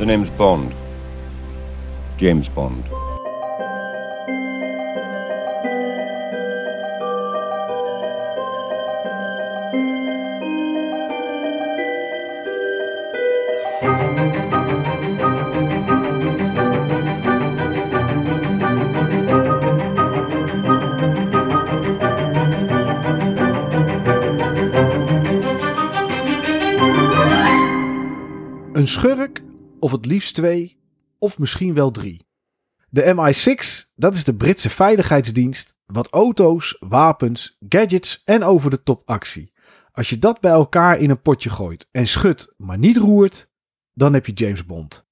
The name's Bond. James Bond. Liefst twee, of misschien wel drie. De MI6, dat is de Britse veiligheidsdienst, wat auto's, wapens, gadgets en over de top actie. Als je dat bij elkaar in een potje gooit en schudt, maar niet roert, dan heb je James Bond.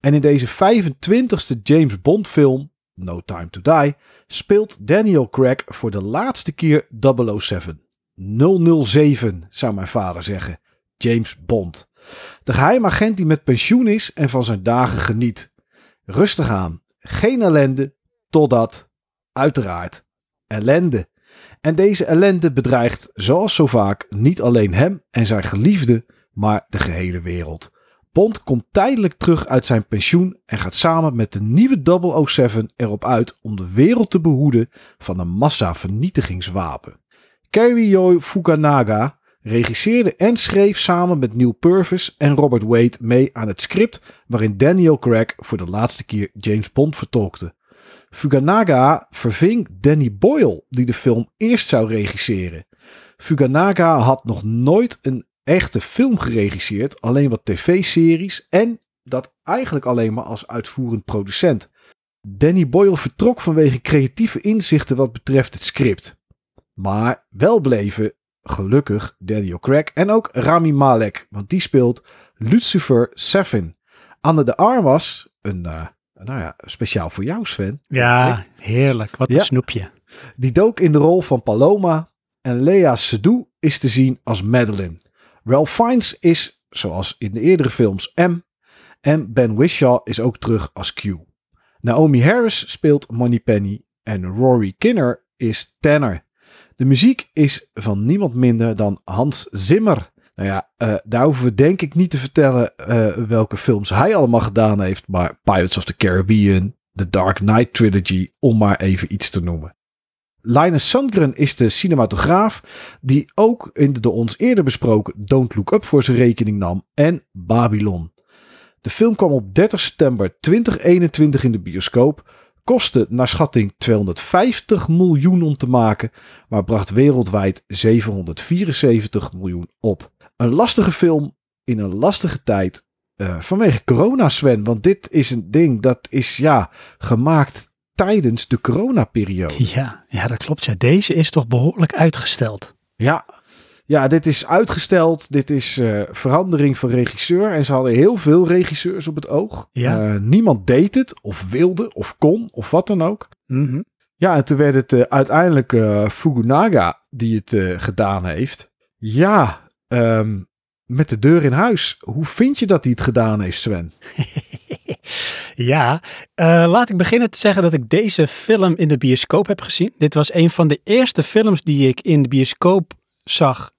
En in deze 25ste James Bond film, No Time to Die, speelt Daniel Craig voor de laatste keer 007. 007, zou mijn vader zeggen. James Bond. De geheimagent die met pensioen is en van zijn dagen geniet. Rustig aan. Geen ellende, totdat, uiteraard, ellende. En deze ellende bedreigt, zoals zo vaak, niet alleen hem en zijn geliefde, maar de gehele wereld. Bond komt tijdelijk terug uit zijn pensioen en gaat samen met de nieuwe 007 erop uit om de wereld te behoeden van een massavernietigingswapen. Kerryo Fukunaga regisseerde en schreef samen met Neil Purvis en Robert Wade mee aan het script waarin Daniel Craig voor de laatste keer James Bond vertolkte. Fukunaga verving Danny Boyle, die de film eerst zou regisseren. Fukunaga had nog nooit een echte film geregisseerd, alleen wat tv-series en dat eigenlijk alleen maar als uitvoerend producent. Danny Boyle vertrok vanwege creatieve inzichten wat betreft het script. Maar wel bleven gelukkig Daniel Craig en ook Rami Malek, want die speelt Lucifer Seffin. Anne de Armas, een, uh, nou ja, speciaal voor jou Sven. Ja, heerlijk. Wat een Ja. snoepje. Die dook in de rol van Paloma en Lea Seydoux is te zien als Madeline. Ralph Fiennes is, zoals in de eerdere films, M. En Ben Whishaw is ook terug als Q. Naomi Harris speelt Moneypenny en Rory Kinner is Tanner. De muziek is van niemand minder dan Hans Zimmer. Nou ja, eh, daar hoeven we denk ik niet te vertellen eh, welke films hij allemaal gedaan heeft. Maar Pirates of the Caribbean, The Dark Knight Trilogy, om maar even iets te noemen. Linus Sandgren is de cinematograaf die ook in de door ons eerder besproken Don't Look Up voor zijn rekening nam en Babylon. De film kwam op 30 september 2021 in de bioscoop, kostte naar schatting 250 miljoen om te maken, maar bracht wereldwijd 774 miljoen op. Een lastige film in een lastige tijd eh, vanwege corona, Sven, want dit is een ding dat is ja gemaakt tijdens de coronaperiode. Ja, ja, dat klopt. Ja. Deze is toch behoorlijk uitgesteld. Ja. Ja, dit is uitgesteld. Dit is eh, verandering van regisseur. En ze hadden heel veel regisseurs op het oog. Ja. Eh, niemand deed het, of wilde, of kon, of wat dan ook. Mhm. Ja, en toen werd het eh, uiteindelijk Fukunaga die het gedaan heeft. Ja, ehm, met de deur in huis. Hoe vind je dat hij het gedaan heeft, Sven? ja, laat ik beginnen te zeggen dat ik deze film in de bioscoop heb gezien. Dit was een van de eerste films die ik in de bioscoop zag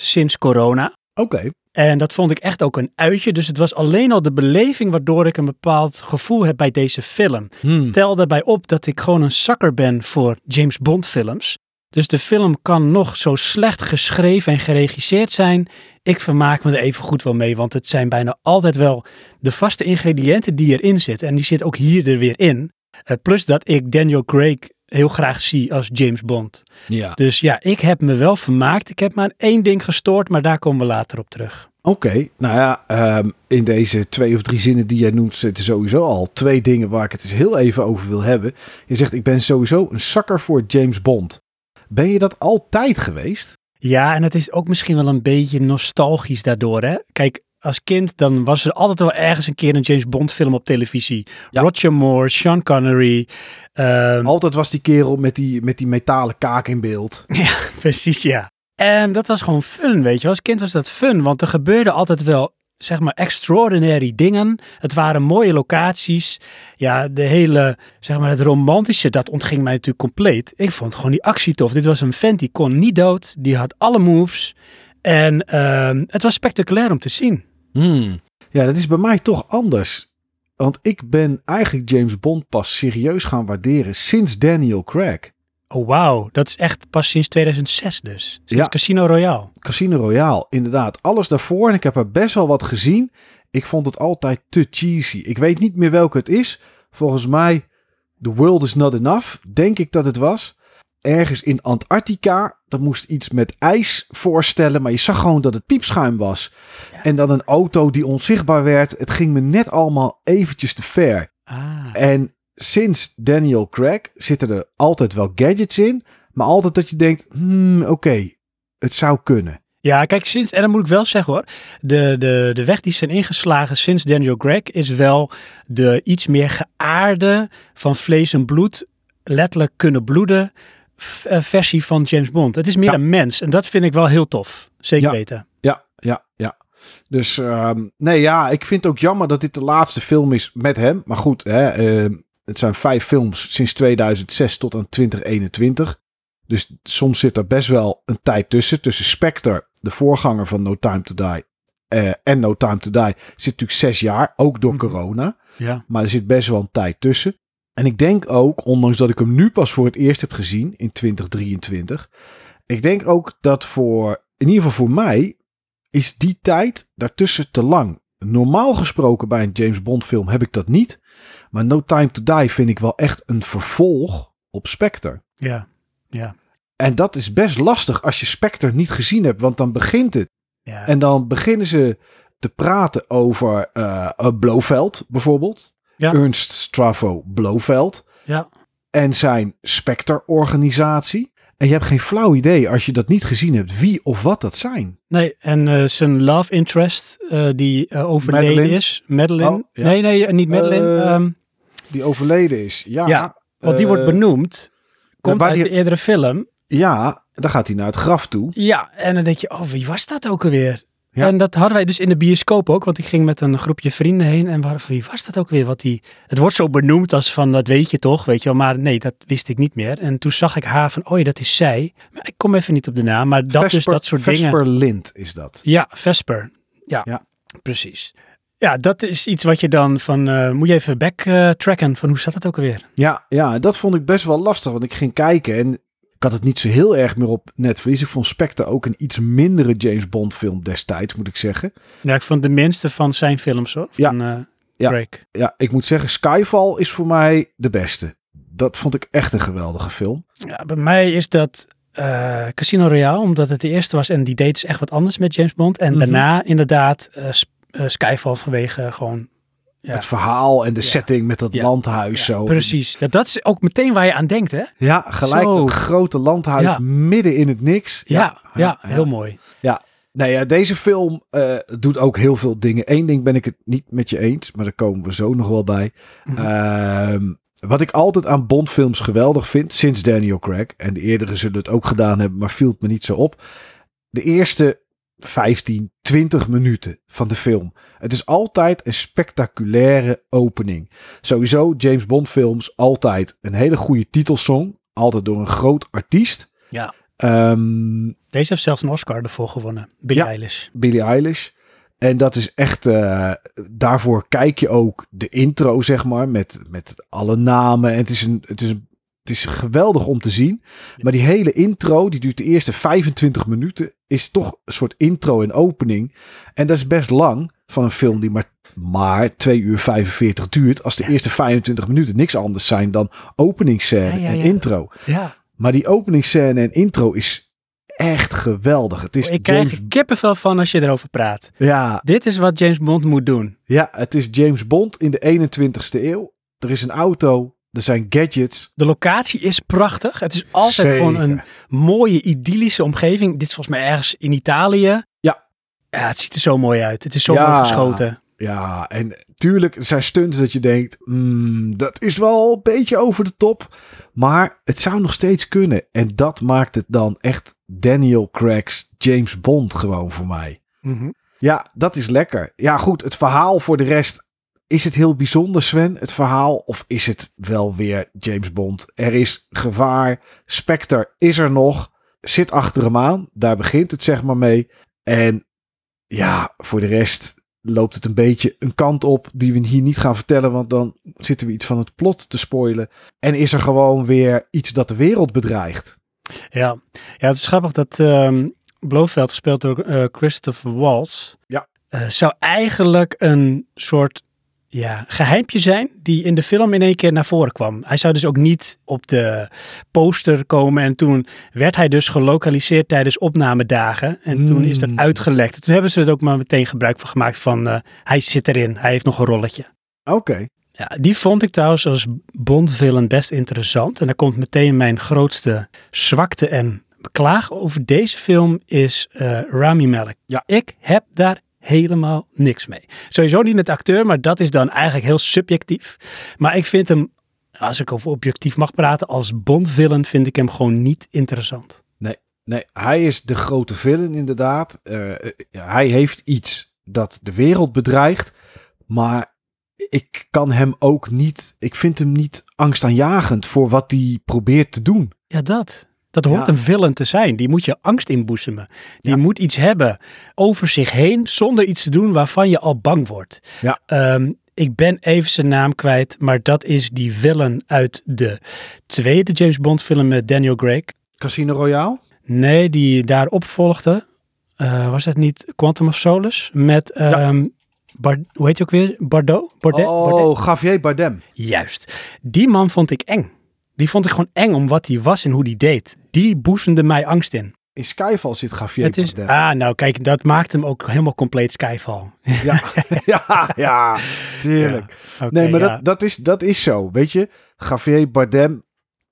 sinds corona. Oké. En dat vond ik echt ook een uitje. Dus het was alleen al de beleving waardoor ik een bepaald gevoel heb bij deze film. Hmm. Tel daarbij op dat ik gewoon een zakker ben voor James Bond films. Dus de film kan nog zo slecht geschreven en geregisseerd zijn. Ik vermaak me er even goed wel mee, want het zijn bijna altijd wel de vaste ingrediënten die erin zitten. En die zit ook hier er weer in. Eh, plus dat ik Daniel Craig heel graag zie als James Bond. Ja. Dus ja, ik heb me wel vermaakt. Ik heb maar één ding gestoord, maar daar komen we later op terug. Oké, nou ja, ehm, in deze twee of drie zinnen die jij noemt zitten sowieso al twee dingen waar ik het eens heel even over wil hebben. Je zegt, ik ben sowieso een zakker voor James Bond. Ben je dat altijd geweest? Ja, en het is ook misschien wel een beetje nostalgisch daardoor. Hè? Kijk, als kind dan was er altijd wel ergens een keer een James Bond film op televisie. Ja. Roger Moore, Sean Connery. ehm, Altijd was die kerel met die, met die metalen kaak in beeld. Ja, precies, ja. En dat was gewoon fun, weet je. Als kind was dat fun, want er gebeurde altijd wel, zeg maar, extraordinary dingen. Het waren mooie locaties. Ja, de hele, zeg maar, het romantische, dat ontging mij natuurlijk compleet. Ik vond gewoon die actie tof. Dit was een vent die kon niet dood. Die had alle moves. En ehm, het was spectaculair om te zien. Hmm. Ja, dat is bij mij toch anders. Want ik ben eigenlijk James Bond pas serieus gaan waarderen sinds Daniel Craig. Oh, wauw. Dat is echt pas sinds 2006 dus. Sinds Ja. Casino Royale. Casino Royale, inderdaad. Alles daarvoor en ik heb er best wel wat gezien. Ik vond het altijd te cheesy. Ik weet niet meer welke het is. Volgens mij The World is Not Enough, denk ik dat het was. Ergens in Antarctica. Dat moest iets met ijs voorstellen, maar je zag gewoon dat het piepschuim was. Ja. En dan een auto die onzichtbaar werd. Het ging me net allemaal eventjes te ver. Ah. En sinds Daniel Craig zitten er altijd wel gadgets in. Maar altijd dat je denkt, hmm, oké, het zou kunnen. Ja, kijk, sinds, en dan moet ik wel zeggen hoor, de, de, de weg die zijn ingeslagen sinds Daniel Craig is wel de iets meer geaarde, van vlees en bloed, letterlijk kunnen bloeden, versie van James Bond. Het is meer Ja. een mens en dat vind ik wel heel tof. Zeker Ja. weten. Ja, ja, ja. Dus ehm, nee, ja, ik vind het ook jammer dat dit de laatste film is met hem. Maar goed, hè, ehm, het zijn vijf films sinds 2006 tot aan 2021. Dus soms zit er best wel een tijd tussen. Tussen Spectre, de voorganger van No Time to Die, eh, en No Time to Die zit natuurlijk zes jaar, ook door Mhm. corona. Ja. Maar er zit best wel een tijd tussen. En ik denk ook, ondanks dat ik hem nu pas voor het eerst heb gezien in 2023. Ik denk ook dat voor, in ieder geval voor mij, is die tijd daartussen te lang. Normaal gesproken bij een James Bond film heb ik dat niet. Maar No Time to Die vind ik wel echt een vervolg op Spectre. Ja. Ja. En dat is best lastig als je Spectre niet gezien hebt. Want dan begint het Ja. en dan beginnen ze te praten over eh, Blofeld bijvoorbeeld. Ja. Ernst Stravo Blofeld. ja. En zijn Spectre-organisatie. En je hebt geen flauw idee als je dat niet gezien hebt wie of wat dat zijn. Nee, en eh, zijn love interest eh, die eh, overleden Madeline? is. Madeline. Oh, ja. Nee, nee, niet Madeline. Ehm, Die overleden is. Ja, Ja, want die wordt benoemd. Komt uit die- de eerdere film. Ja, dan gaat hij naar het graf toe. Ja, en dan denk je, oh, wie was dat ook alweer? Ja. En dat hadden wij dus in de bioscoop ook, want ik ging met een groepje vrienden heen en waar, wie was dat ook weer? Wat die, het wordt zo benoemd als van, dat weet je toch, weet je wel, maar nee, dat wist ik niet meer. En toen zag ik haar van, oh dat is zij. Maar ik kom even niet op de naam, maar dat dus, Vesper, dat soort dingen. Vesper Lind is dat. Ja, Vesper. Ja, Ja. precies. Ja, dat is iets wat je dan van, eh, moet je even backtracken van hoe zat het ook alweer? Ja, ja, dat vond ik best wel lastig. Want ik ging kijken en ik had het niet zo heel erg meer op Netflix. Ik vond Spectre ook een iets mindere James Bond film destijds, moet ik zeggen. Ja, ik vond de minste van zijn films hoor, Ja. van eh Ja. Craig. Ja, ik moet zeggen, Skyfall is voor mij de beste. Dat vond ik echt een geweldige film. Ja, bij mij is dat eh, Casino Royale, omdat het de eerste was en die deed dus echt wat anders met James Bond. En Mhm. daarna inderdaad eh, Skyfall vanwege gewoon... Ja, Het verhaal en de Ja. setting met dat Ja. landhuis ja, zo. precies. Ja, dat is ook meteen waar je aan denkt, hè? Ja, gelijk Zo. dat grote landhuis Ja. midden in het niks. Ja, ja, heel mooi. Nee, ja, deze film eh, doet ook heel veel dingen. Eén ding ben ik het niet met je eens, maar daar komen we zo nog wel bij. Mhm. Ehm, wat ik altijd aan Bondfilms geweldig vind, sinds Daniel Craig, en de eerdere zullen het ook gedaan hebben, maar viel het me niet zo op. De eerste 15, 20 minuten van de film. Het is altijd een spectaculaire opening. Sowieso James Bond films altijd een hele goede titelsong, altijd door een groot artiest. Ja. Ehm, Deze heeft zelfs een Oscar ervoor gewonnen. Billie Ja. Eilish. Billie Eilish. En dat is echt, eh, daarvoor kijk je ook de intro, zeg maar, met, met alle namen. En het is, een, het, is een, het is geweldig om te zien. Maar die hele intro, die duurt de eerste 25 minuten, is toch een soort intro en opening. En dat is best lang van een film die maar, maar 2 uur 45 duurt. Als de eerste 25 minuten niks anders zijn dan openingsscène Ja, ja, en intro. Ja. Maar die openingsscène en intro is echt geweldig. Het is Ik krijg James er kippenvel van als je erover praat. ja, Dit is wat James Bond moet doen. Ja, het is James Bond in de 21ste eeuw. Er is een auto, er zijn gadgets. De locatie is prachtig. Het is altijd Zeker. gewoon een mooie, idyllische omgeving. Dit is volgens mij ergens in Italië. Ja. Ja, het ziet er zo mooi uit. Het is zo Ja. mooi geschoten. Ja, en tuurlijk er zijn stunts dat je denkt, "Hmm, dat is wel een beetje over de top. Maar het zou nog steeds kunnen. En dat maakt het dan echt Daniel Craig's James Bond gewoon voor mij. Ja, dat is lekker. Ja, goed, het verhaal voor de rest. Is het heel bijzonder, Sven, het verhaal? Of is het wel weer James Bond? Er is gevaar. Spectre is er nog. Zit achter hem aan. Daar begint het zeg maar mee. En ja, voor de rest. loopt het een beetje een kant op die we hier niet gaan vertellen, want dan zitten we iets van het plot te spoilen. En is er gewoon weer iets dat de wereld bedreigt. Ja, ja het is grappig dat ehm Blofeld, gespeeld door eh, Christopher Waltz, Ja. eh, zou eigenlijk een soort ja, geheimpje zijn die in de film in één keer naar voren kwam. Hij zou dus ook niet op de poster komen en toen werd hij dus gelokaliseerd tijdens opnamedagen en toen is dat Hmm. uitgelekt. Toen hebben ze er ook maar meteen gebruik van gemaakt van eh, hij zit erin, hij heeft nog een rolletje. Oké. Ja, die vond ik trouwens als Bond-villain best interessant. En daar komt meteen mijn grootste zwakte en beklaag over deze film is eh, Rami Malek. Ja. Ik heb daar helemaal niks mee. Sowieso niet met de acteur, maar dat is dan eigenlijk heel subjectief. Maar ik vind hem, als ik over objectief mag praten, als Bond-villain vind ik hem gewoon niet interessant. Nee, hij is de grote villain inderdaad. Eh, eh, hij heeft iets dat de wereld bedreigt. Maar ik kan hem ook niet... Ik vind hem niet angstaanjagend voor wat hij probeert te doen. Ja, dat. Dat hoort Ja. een villain te zijn. Die moet je angst inboezemen. Die Ja. moet iets hebben over zich heen zonder iets te doen waarvan je al bang wordt. Ja. Ehm, ik ben even zijn naam kwijt, maar dat is die villain uit de tweede James Bond film met Daniel Craig. Casino Royale? Nee, die daarop volgde. Eh, was dat niet Quantum of Solace? Met, ehm Bar- hoe heet je ook weer? Bardot? Bordet? oh, Bordet? Javier Bardem. Juist. Die man vond ik eng. Die vond ik gewoon eng om wat hij was en hoe hij deed. Die boezemde mij angst in. In Skyfall zit Javier Het is, Bardem. ah, nou kijk, dat maakt hem ook helemaal compleet Skyfall. Ja, ja, ja, tuurlijk. Oké, nee, maar ja. dat, dat, is, dat is zo. Weet je, Javier Bardem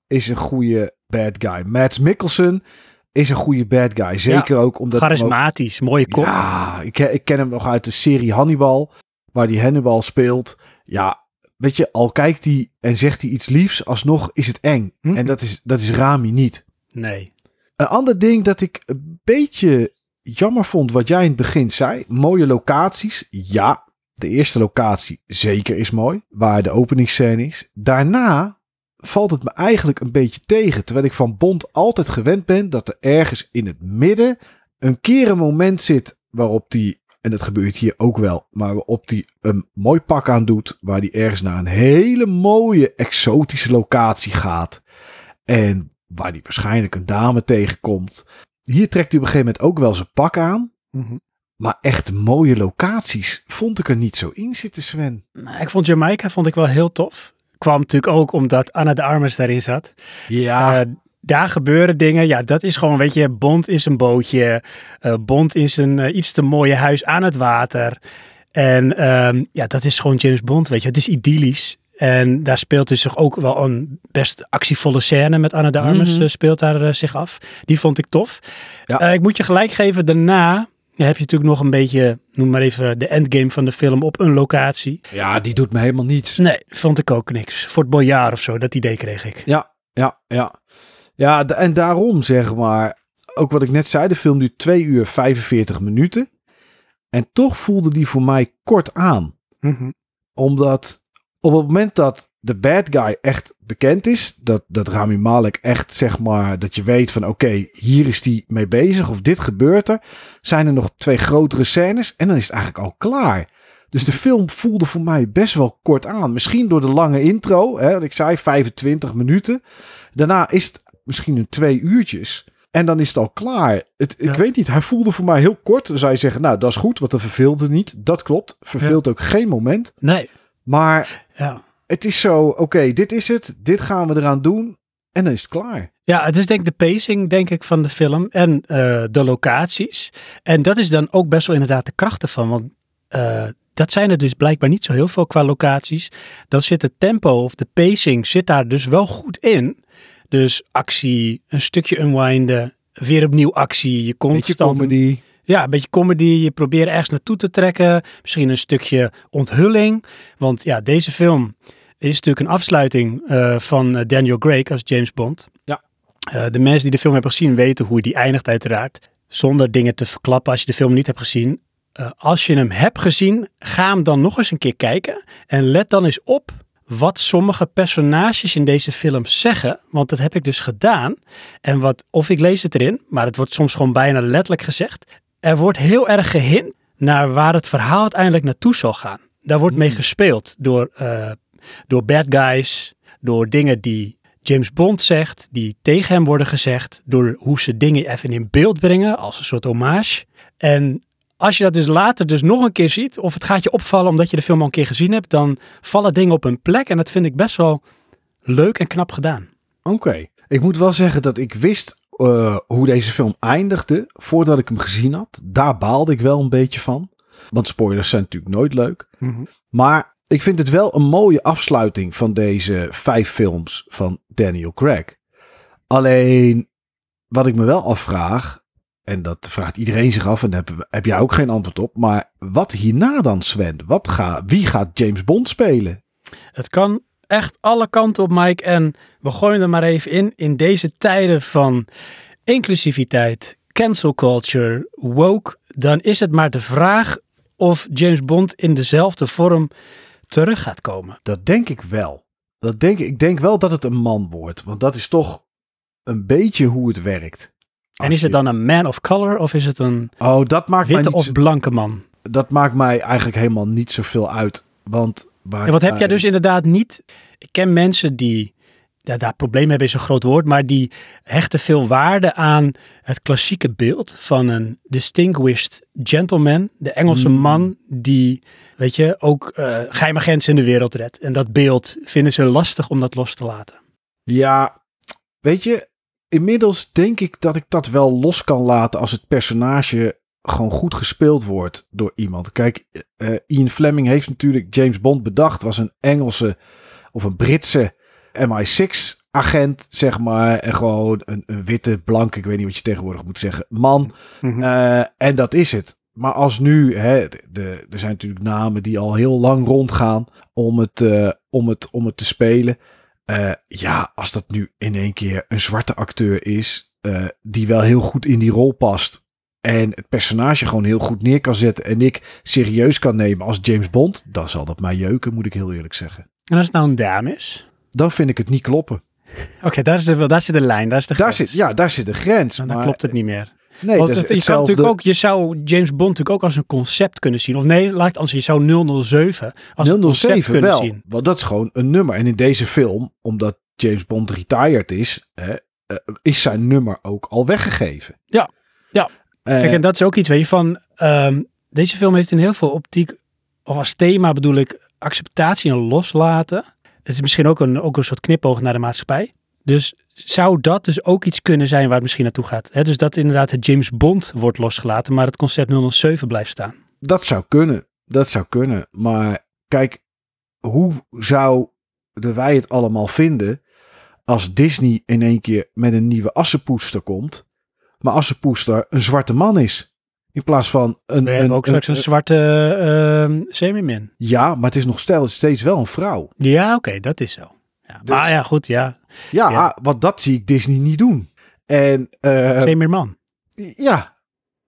is een goede bad guy. Mads Mikkelsen is een goede bad guy. Zeker ook omdat... ook- Charismatisch, mooie kop. Ja, ik, ik ken hem nog uit de serie Hannibal, waar die Hannibal speelt. Ja, weet je, al kijkt hij en zegt hij iets liefs, alsnog is het eng. Hm. En dat is, dat is Rami niet. Nee. Een ander ding dat ik een beetje jammer vond, wat jij in het begin zei. Mooie locaties. Ja, de eerste locatie zeker is mooi, waar de openingsscène is. Daarna valt het me eigenlijk een beetje tegen. Terwijl ik van Bond altijd gewend ben dat er ergens in het midden een keer een moment zit waarop die, en dat gebeurt hier ook wel, maar waarop die een mooi pak aan doet, waar die ergens naar een hele mooie exotische locatie gaat. En waar die waarschijnlijk een dame tegenkomt. Hier trekt hij op een gegeven moment ook wel zijn pak aan. Mhm. Maar echt mooie locaties vond ik er niet zo in zitten, Sven. Nou, Ik vond Jamaica vond ik wel heel tof. Kwam natuurlijk ook omdat Anna de Armas daarin zat. Ja, Eh, daar gebeuren dingen. Ja, dat is gewoon, weet je, Bond is een bootje. eh, Bond is een eh, iets te mooie huis aan het water. En ehm, ja, dat is gewoon James Bond, weet je. Het is idyllisch. En daar speelt dus zich ook wel een best actievolle scène met Anna de Armas Mhm. eh, speelt daar zich af. Die vond ik tof. Ja. Ik moet je gelijk geven, daarna ja, heb je natuurlijk nog een beetje, noem maar even de endgame van de film op een locatie. ja, die doet me helemaal niets. Nee, vond ik ook niks. Voor het Boyard of zo, dat idee kreeg ik. Ja, ja, ja. Ja, en daarom zeg maar, ook wat ik net zei, de film duurt 2 uur 45 minuten. En toch voelde die voor mij kort aan. Mhm. Omdat op het moment dat de bad guy echt bekend is, dat, dat Rami Malek echt zeg maar, dat je weet van oké, hier is die mee bezig of dit gebeurt er, zijn er nog twee grotere scènes en dan is het eigenlijk al klaar. Dus de film voelde voor mij best wel kort aan. Misschien door de lange intro, hè, wat ik zei 25 minuten. Daarna is het misschien een twee uurtjes. En dan is het al klaar. Het, Ik weet niet, hij voelde voor mij heel kort. Dan zou je zeggen, nou dat is goed, want dat verveelde niet. Dat klopt, verveelt ook geen moment. Nee, Maar ja. het is zo, oké, dit is het. Dit gaan we eraan doen. En dan is het klaar. Ja, het is denk ik de pacing, denk ik, van de film en eh, de locaties. En dat is dan ook best wel inderdaad de kracht ervan, want eh, dat zijn er dus blijkbaar niet zo heel veel qua locaties. Dan zit het tempo of de pacing zit daar dus wel goed in. Dus actie, een stukje unwinden, weer opnieuw actie, je Beetje constant... comedy. Ja, een beetje comedy. Je probeert ergens naartoe te trekken. Misschien een stukje onthulling. Want ja, deze film is natuurlijk een afsluiting eh, van eh, Daniel Craig als James Bond. Ja. Eh, de mensen die de film hebben gezien weten hoe die eindigt uiteraard. Zonder dingen te verklappen als je de film niet hebt gezien. Als je hem hebt gezien, ga hem dan nog eens een keer kijken. En let dan eens op wat sommige personages in deze film zeggen. Want dat heb ik dus gedaan. En wat, of ik lees het erin, maar het wordt soms gewoon bijna letterlijk gezegd. Er wordt heel erg gehint naar waar het verhaal uiteindelijk naartoe zal gaan. Daar wordt mee Hmm. gespeeld door, eh, door bad guys, door dingen die James Bond zegt, die tegen hem worden gezegd, door hoe ze dingen even in beeld brengen als een soort hommage. En als je dat dus later dus nog een keer ziet, of het gaat je opvallen omdat je de film al een keer gezien hebt, dan vallen dingen op hun plek en dat vind ik best wel leuk en knap gedaan. Oké. Ik moet wel zeggen dat ik wist eh, hoe deze film eindigde voordat ik hem gezien had. Daar baalde ik wel een beetje van. Want spoilers zijn natuurlijk nooit leuk. Maar ik vind het wel een mooie afsluiting van deze vijf films van Daniel Craig. Alleen wat ik me wel afvraag, en dat vraagt iedereen zich af en daar heb, heb jij ook geen antwoord op. Maar wat hierna dan, Sven? Wat ga, wie gaat James Bond spelen? Het kan echt alle kanten op, Mike. En we gooien er maar even in. In deze tijden van inclusiviteit, cancel culture, woke, dan is het maar de vraag of James Bond in dezelfde vorm terug gaat komen. Dat denk ik wel. Dat denk, ik ik denk wel dat het een man wordt. Want dat is toch een beetje hoe het werkt. En is het dan een man of color of is het een Oh, dat maakt, mij witte niet, of blanke man? dat maakt mij eigenlijk helemaal niet zoveel uit. Want waar Ja, wat heb jij mij- dus inderdaad niet? Ik ken mensen die, ja, daar problemen hebben is een groot woord, maar die hechten veel waarde aan het klassieke beeld van een distinguished gentleman, de Engelse Hmm. man die, weet je, ook eh geheime grenzen in de wereld redt. En dat beeld vinden ze lastig om dat los te laten. Ja, weet je, inmiddels denk ik dat ik dat wel los kan laten als het personage gewoon goed gespeeld wordt door iemand. Kijk, eh, Ian Fleming heeft natuurlijk James Bond bedacht, was een Engelse of een Britse MI6 agent, zeg maar, en gewoon een, een witte, blanke, ik weet niet wat je tegenwoordig moet zeggen, man. Eh, en dat is het. Maar als nu, hè, de, de- er zijn natuurlijk namen die al heel lang rondgaan om het, eh, om het, om het te spelen. Eh, ja, als dat nu in één keer een zwarte acteur is, eh, die wel heel goed in die rol past. En het personage gewoon heel goed neer kan zetten. En ik serieus kan nemen als James Bond. Dan zal dat mij jeuken, moet ik heel eerlijk zeggen. En als het nou een dame is? Dan vind ik het niet kloppen. Oké, daar, is de- daar zit de lijn, daar is de Daar zit, ja, daar zit de grens. En dan maar, klopt het niet meer. Nee, Want het- je, kan natuurlijk ook, je zou James Bond natuurlijk ook als een concept kunnen zien. Of nee, laat anders, je zou 007 als een concept 007 kunnen wel, zien. want dat is gewoon een nummer. En in deze film, omdat James Bond retired is, hè, eh, is zijn nummer ook al weggegeven. Ja, ja. Eh, Kijk, en dat is ook iets, weet je, van ehm, deze film heeft in heel veel optiek, of als thema bedoel ik, acceptatie en loslaten. Het is misschien ook een, ook een soort knipoog naar de maatschappij. Dus zou dat dus ook iets kunnen zijn waar het misschien naartoe gaat? Dus dat inderdaad het James Bond wordt losgelaten, maar het concept 007 blijft staan. dat zou kunnen. Dat zou kunnen. Maar kijk, hoe zouden wij het allemaal vinden als Disney in één keer met een nieuwe assenpoester komt, maar assenpoester een zwarte man is? In plaats van een. We een, ook een, een- zwarte uh, semi-min. Ja, maar het is nog steeds wel een vrouw. Ja, oké, dat is zo. Ja, Dus- maar ja, goed, ja. Ja, Ja. want dat zie ik Disney niet doen. En eh, Semi-man. ja,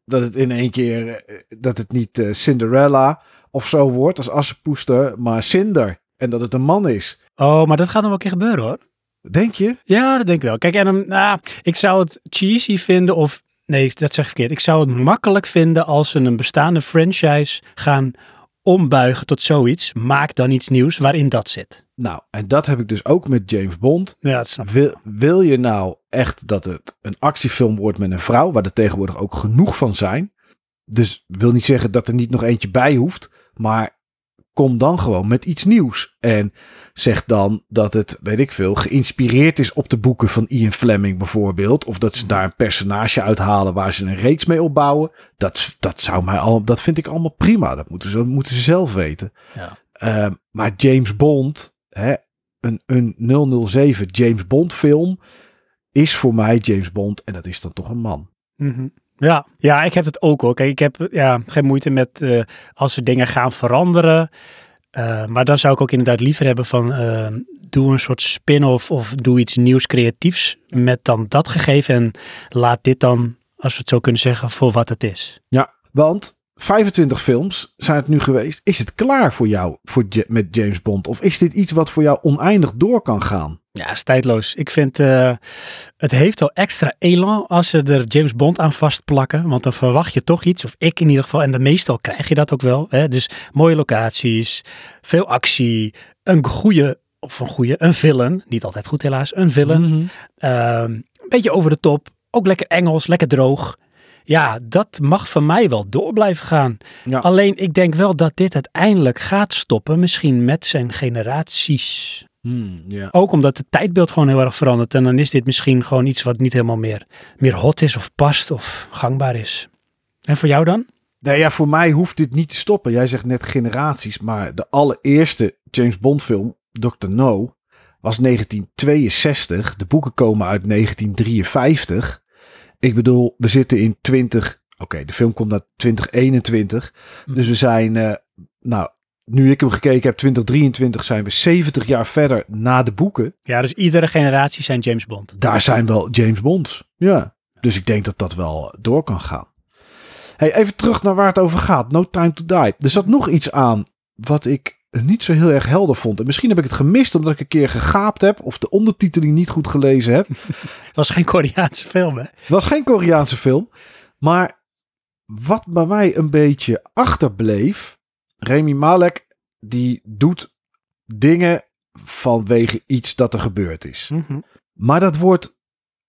dat het in één keer, eh, dat het niet eh, Cinderella of zo wordt als assenpoester, maar Cinder. En dat het een man is. Oh, maar dat gaat nog wel een keer gebeuren hoor. Denk je? Ja, dat denk ik wel. Kijk, en dan, nou, ik zou het cheesy vinden of... Nee, dat zeg ik verkeerd. Ik zou het makkelijk vinden als ze een bestaande franchise gaan ombuigen tot zoiets. Maak dan iets nieuws waarin dat zit. Nou, en dat heb ik dus ook met James Bond. Ja, dat snap ik. Wil, wil je nou echt dat het een actiefilm wordt met een vrouw, waar er tegenwoordig ook genoeg van zijn? Dus wil niet zeggen dat er niet nog eentje bij hoeft, maar kom dan gewoon met iets nieuws. En zeg dan dat het, weet ik veel, geïnspireerd is op de boeken van Ian Fleming bijvoorbeeld. Of dat ze daar een personage uithalen waar ze een reeks mee opbouwen. Dat, dat, zou mij al, dat vind ik allemaal prima. Dat moeten ze, moeten ze zelf weten. Ja. Ehm, maar James Bond, hè, een, een 007 James Bond film, is voor mij James Bond en dat is dan toch een man. Mhm. Ja, ja, ik heb het ook hoor. Kijk, ik heb ja, geen moeite met eh, als we dingen gaan veranderen. Eh, maar dan zou ik ook inderdaad liever hebben van eh, doe een soort spin-off of doe iets nieuws creatiefs met dan dat gegeven en laat dit dan, als we het zo kunnen zeggen, voor wat het is. Ja, want 25 films zijn het nu geweest. Is het klaar voor jou voor met James Bond? Of is dit iets wat voor jou oneindig door kan gaan? Ja, is tijdloos. Ik vind eh, het heeft al extra elan als ze er James Bond aan vastplakken. Want dan verwacht je toch iets, of ik in ieder geval. En de meestal krijg je dat ook wel. Hè? Dus mooie locaties, veel actie, een goede, of een goede, een villain. Niet altijd goed helaas, een villain. Ehm, een beetje over de top. Ook lekker Engels, lekker droog. Ja, dat mag van mij wel door blijven gaan. Ja. Alleen ik denk wel dat dit uiteindelijk gaat stoppen. Misschien met zijn generaties. Hmm. Ook omdat het tijdbeeld gewoon heel erg verandert. En dan is dit misschien gewoon iets wat niet helemaal meer, meer hot is of past of gangbaar is. En voor jou dan? Nou ja, voor mij hoeft dit niet te stoppen. Jij zegt net generaties, maar de allereerste James Bond film, Dr. No, was 1962. De boeken komen uit 1953. Ik bedoel, we zitten in 20... Oké, de film komt uit 2021. Dus we zijn, eh, nou, nu ik hem gekeken heb, 2023, zijn we 70 jaar verder na de boeken. Ja, dus iedere generatie zijn James Bond. Daar zijn wel James Bonds. Ja. Dus ik denk dat dat wel door kan gaan. Hey, even terug naar waar het over gaat. No Time to Die. Er zat nog iets aan wat ik niet zo heel erg helder vond. En misschien heb ik het gemist omdat ik een keer gegaapt heb of de ondertiteling niet goed gelezen heb. Het was geen Koreaanse film, hè? Het was geen Koreaanse film. Maar wat bij mij een beetje achterbleef. Remy Malek die doet dingen vanwege iets dat er gebeurd is. Maar dat wordt,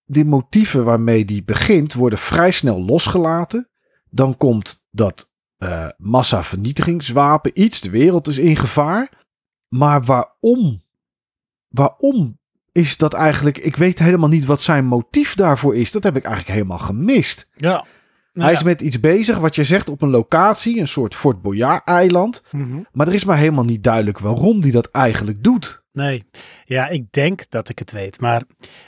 die motieven waarmee die begint, worden vrij snel losgelaten. Dan komt dat eh massavernietigingswapen iets, de wereld is in gevaar. Maar waarom? Waarom is dat eigenlijk? Ik weet helemaal niet wat zijn motief daarvoor is. Dat heb ik eigenlijk helemaal gemist. Ja. Nou Hij ja. is met iets bezig, wat je zegt, op een locatie, een soort Fort Boyard-eiland. Mhm. Maar er is maar helemaal niet duidelijk waarom die dat eigenlijk doet. Nee. Ja, ik denk dat ik het weet. Maar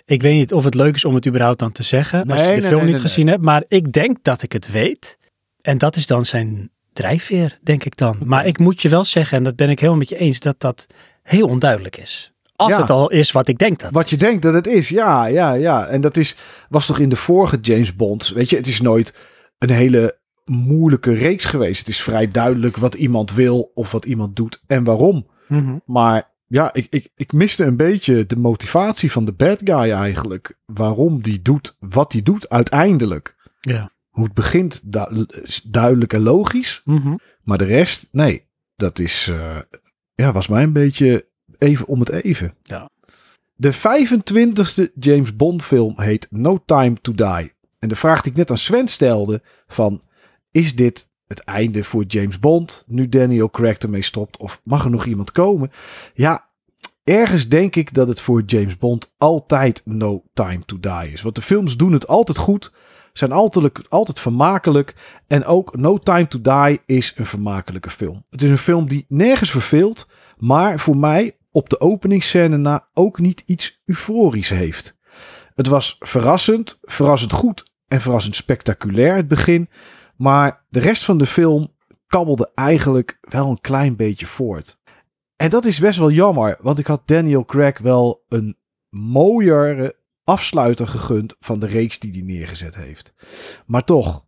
ik weet niet of het leuk is om het überhaupt dan te zeggen. als Nee, je de nee, film nee, niet nee, gezien hebt. Maar ik denk dat ik het weet. En dat is dan zijn drijfveer, denk ik dan. Maar ik moet je wel zeggen, en dat ben ik helemaal met je eens, dat dat heel onduidelijk is. Als Ja. het al is wat ik denk dat. Wat je denkt dat het is, ja, ja, ja. En dat is, was toch in de vorige James Bonds, weet je, het is nooit een hele moeilijke reeks geweest. Het is vrij duidelijk wat iemand wil of wat iemand doet en waarom. Mhm. Maar ja, ik, ik, ik miste een beetje de motivatie van de bad guy eigenlijk. Waarom die doet wat hij doet uiteindelijk. Ja. Hoe het begint, is duidelijk en logisch. Mhm. Maar de rest, nee. Dat is, eh, ja, was mij een beetje even om het even. Ja. De 25e James Bond film heet No Time to Die. En de vraag die ik net aan Sven stelde van, is dit het einde voor James Bond? Nu Daniel Craig ermee stopt of mag er nog iemand komen? Ja, ergens denk ik dat het voor James Bond altijd No Time to Die is. Want de films doen het altijd goed, zijn altijd, vermakelijk. En ook No Time to Die is een vermakelijke film. Het is een film die nergens verveelt, maar voor mij op de openingsscène na ook niet iets euforisch heeft. Het was verrassend, verrassend goed en verrassend spectaculair het begin. Maar de rest van de film kabbelde eigenlijk wel een klein beetje voort. En dat is best wel jammer, want ik had Daniel Craig wel een mooiere afsluiter gegund van de reeks die hij neergezet heeft. Maar toch,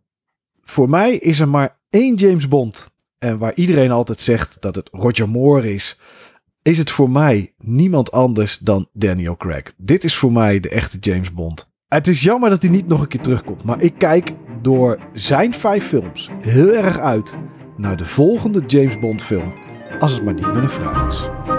voor mij is er maar één James Bond. En waar iedereen altijd zegt dat het Roger Moore is, is het voor mij niemand anders dan Daniel Craig. Dit is voor mij de echte James Bond. Het is jammer dat hij niet nog een keer terugkomt, maar ik kijk door zijn vijf films heel erg uit naar de volgende James Bond film, als het maar niet met een vrouw is.